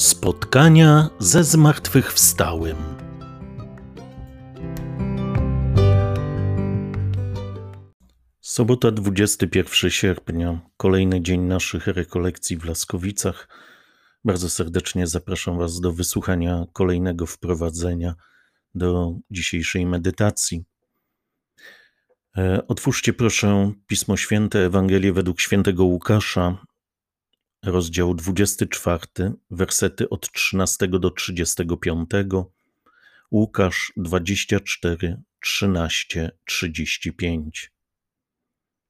Spotkania ze zmartwychwstałym. Sobota 21 sierpnia, kolejny dzień naszych rekolekcji w Laskowicach. Bardzo serdecznie zapraszam Was do wysłuchania kolejnego wprowadzenia do dzisiejszej medytacji. E, otwórzcie proszę Pismo Święte, Ewangelię według świętego Łukasza, rozdział 24, wersety od 13 do 35, Łukasz 24, 13, 35.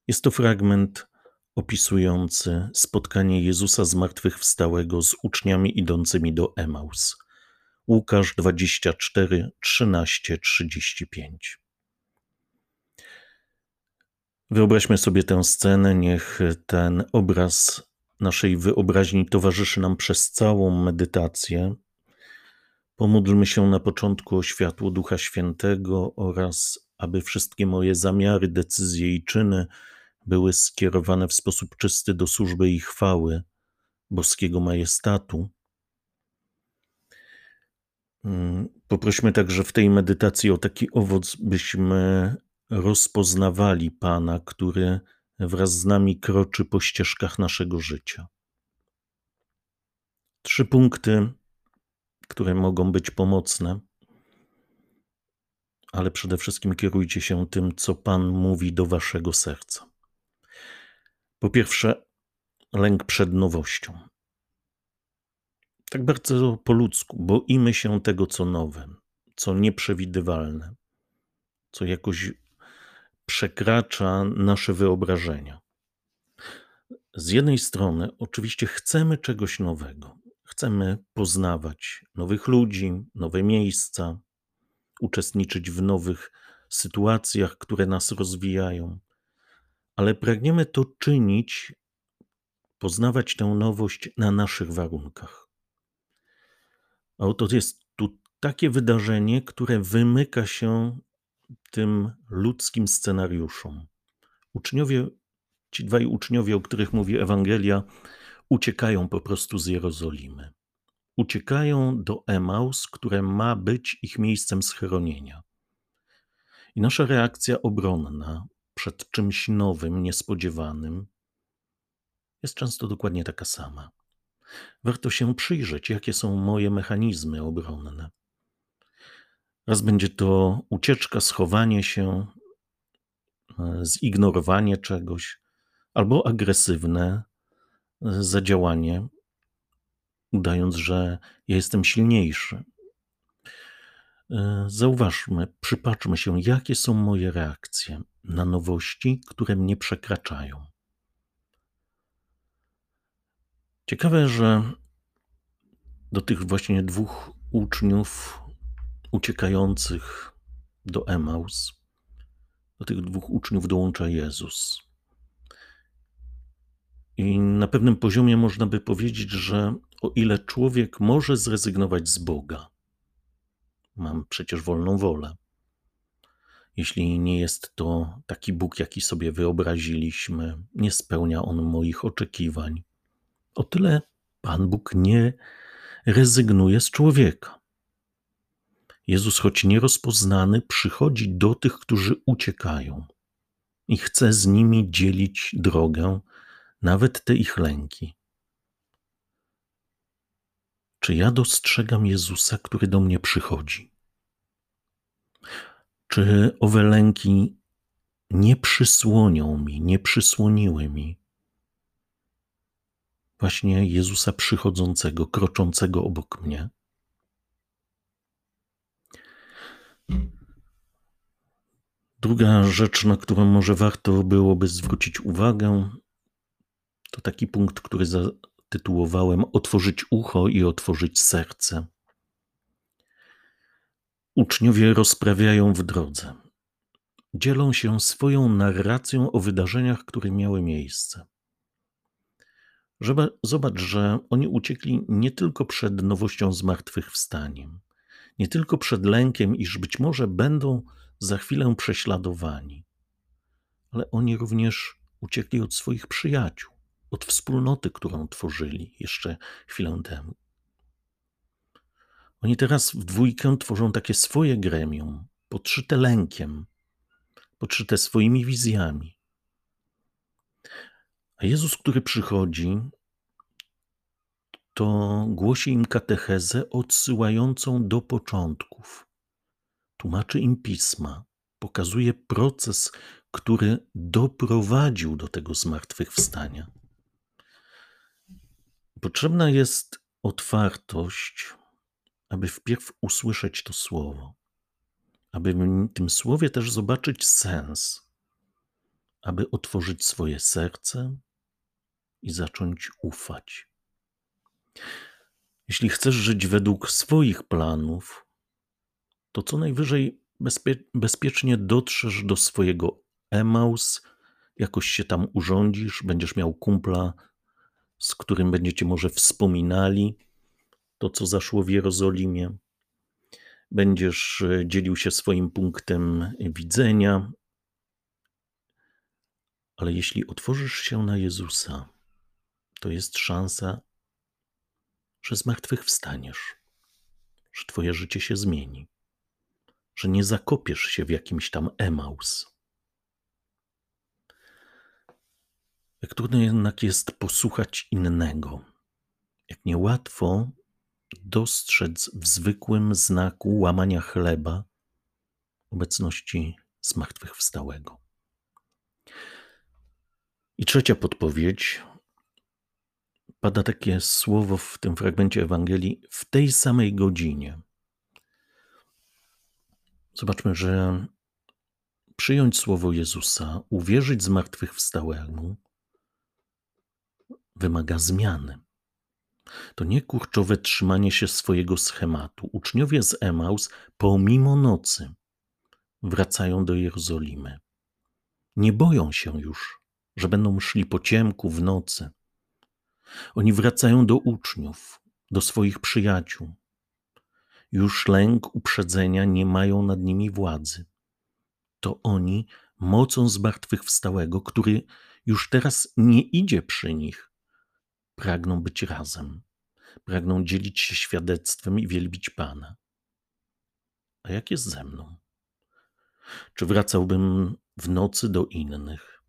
Jest to fragment opisujący spotkanie Jezusa zmartwychwstałego z uczniami idącymi do Emaus. Łukasz 24, 13, 35. Wyobraźmy sobie tę scenę, niech ten obraz naszej wyobraźni towarzyszy nam przez całą medytację. Pomódlmy się na początku o światło Ducha Świętego oraz aby wszystkie moje zamiary, decyzje i czyny były skierowane w sposób czysty do służby i chwały boskiego majestatu. Mm, poprośmy także w tej medytacji o taki owoc, byśmy rozpoznawali Pana, który wraz z nami kroczy po ścieżkach naszego życia. Trzy punkty, które mogą być pomocne, ale przede wszystkim kierujcie się tym, co Pan mówi do waszego serca. Po pierwsze, lęk przed nowością. Tak bardzo po ludzku, boimy się tego, co nowe, co nieprzewidywalne, co jakoś przekracza nasze wyobrażenia. Z jednej strony, oczywiście, chcemy czegoś nowego. Chcemy poznawać nowych ludzi, nowe miejsca, uczestniczyć w nowych sytuacjach, które nas rozwijają, ale pragniemy to czynić, poznawać tę nowość na naszych warunkach. A oto jest tu takie wydarzenie, które wymyka się tym ludzkim scenariuszom. Uczniowie, ci dwaj uczniowie, o których mówi Ewangelia, uciekają po prostu z Jerozolimy. Uciekają do Emaus, które ma być ich miejscem schronienia. I nasza reakcja obronna przed czymś nowym, niespodziewanym jest często dokładnie taka sama. Warto się przyjrzeć, jakie są moje mechanizmy obronne. Raz będzie to ucieczka, schowanie się, e, zignorowanie czegoś, albo agresywne e, zadziałanie, udając, że ja jestem silniejszy. E, zauważmy, przypatrzmy się, jakie są moje reakcje na nowości, które mnie przekraczają. Ciekawe, że do tych właśnie dwóch uczniów uciekających do Emaus, do tych dwóch uczniów dołącza Jezus. I na pewnym poziomie można by powiedzieć, że o ile człowiek może zrezygnować z Boga, mam przecież wolną wolę. Jeśli nie jest to taki Bóg, jaki sobie wyobraziliśmy, nie spełnia on moich oczekiwań, o tyle Pan Bóg nie rezygnuje z człowieka. Jezus, choć nierozpoznany, przychodzi do tych, którzy uciekają i chce z nimi dzielić drogę, nawet te ich lęki. Czy ja dostrzegam Jezusa, który do mnie przychodzi? Czy owe lęki nie przysłonią mi, nie przysłoniły mi właśnie Jezusa przychodzącego, kroczącego obok mnie? Druga rzecz, na którą może warto byłoby zwrócić uwagę, to taki punkt, który zatytułowałem Otworzyć ucho i otworzyć serce. Uczniowie rozprawiają w drodze. Dzielą się swoją narracją o wydarzeniach, które miały miejsce. Zobacz, że oni uciekli nie tylko przed nowością zmartwychwstaniem, nie tylko przed lękiem, iż być może będą za chwilę prześladowani, ale oni również uciekli od swoich przyjaciół, od wspólnoty, którą tworzyli jeszcze chwilę temu. Oni teraz w dwójkę tworzą takie swoje gremium, podszyte lękiem, podszyte swoimi wizjami. A Jezus, który przychodzi, to głosi im katechezę odsyłającą do początków. Tłumaczy im pisma, pokazuje proces, który doprowadził do tego zmartwychwstania. Potrzebna jest otwartość, aby wpierw usłyszeć to słowo, aby w tym słowie też zobaczyć sens, aby otworzyć swoje serce i zacząć ufać. Jeśli chcesz żyć według swoich planów, to co najwyżej bezpie- bezpiecznie dotrzesz do swojego Emaus, jakoś się tam urządzisz, będziesz miał kumpla, z którym będziecie może wspominali to, co zaszło w Jerozolimie. Będziesz e, dzielił się swoim punktem widzenia. Ale jeśli otworzysz się na Jezusa, to jest szansa, że zmartwychwstaniesz, że Twoje życie się zmieni, że nie zakopiesz się w jakimś tam Emaus. Jak trudno jednak jest posłuchać innego, jak niełatwo dostrzec w zwykłym znaku łamania chleba obecności zmartwychwstałego. I trzecia podpowiedź pada takie słowo w tym fragmencie Ewangelii w tej samej godzinie. Zobaczmy, że przyjąć słowo Jezusa, uwierzyć zmartwychwstałemu, wymaga zmiany. To nie kurczowe trzymanie się swojego schematu. Uczniowie z Emaus, pomimo nocy, wracają do Jerozolimy. Nie boją się już, że będą szli po ciemku w nocy oni wracają do uczniów, do swoich przyjaciół. Już lęk uprzedzenia nie mają nad nimi władzy. To oni, mocą zmartwychwstałego, który już teraz nie idzie przy nich, pragną być razem, pragną dzielić się świadectwem i wielbić Pana. A jak jest ze mną? Czy wracałbym w nocy do innych?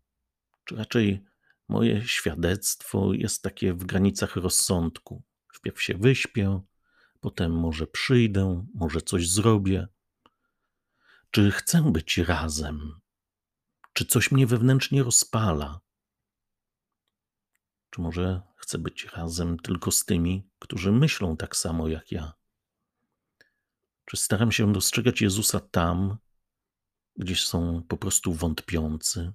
Czy raczej Moje świadectwo jest takie w granicach rozsądku. Wpierw się wyśpię, potem może przyjdę, może coś zrobię. Czy chcę być razem? Czy coś mnie wewnętrznie rozpala? Czy może chcę być razem tylko z tymi, którzy myślą tak samo jak ja? Czy staram się dostrzegać Jezusa tam, gdzie są po prostu wątpiący,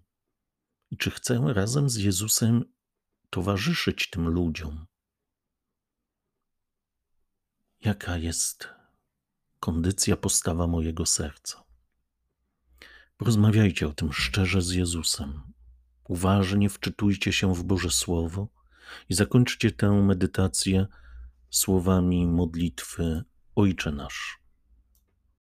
i czy chcę razem z Jezusem towarzyszyć tym ludziom? Jaka jest kondycja, postawa mojego serca? Porozmawiajcie o tym szczerze z Jezusem. Uważnie wczytujcie się w Boże Słowo i zakończcie tę medytację słowami modlitwy Ojcze Nasz.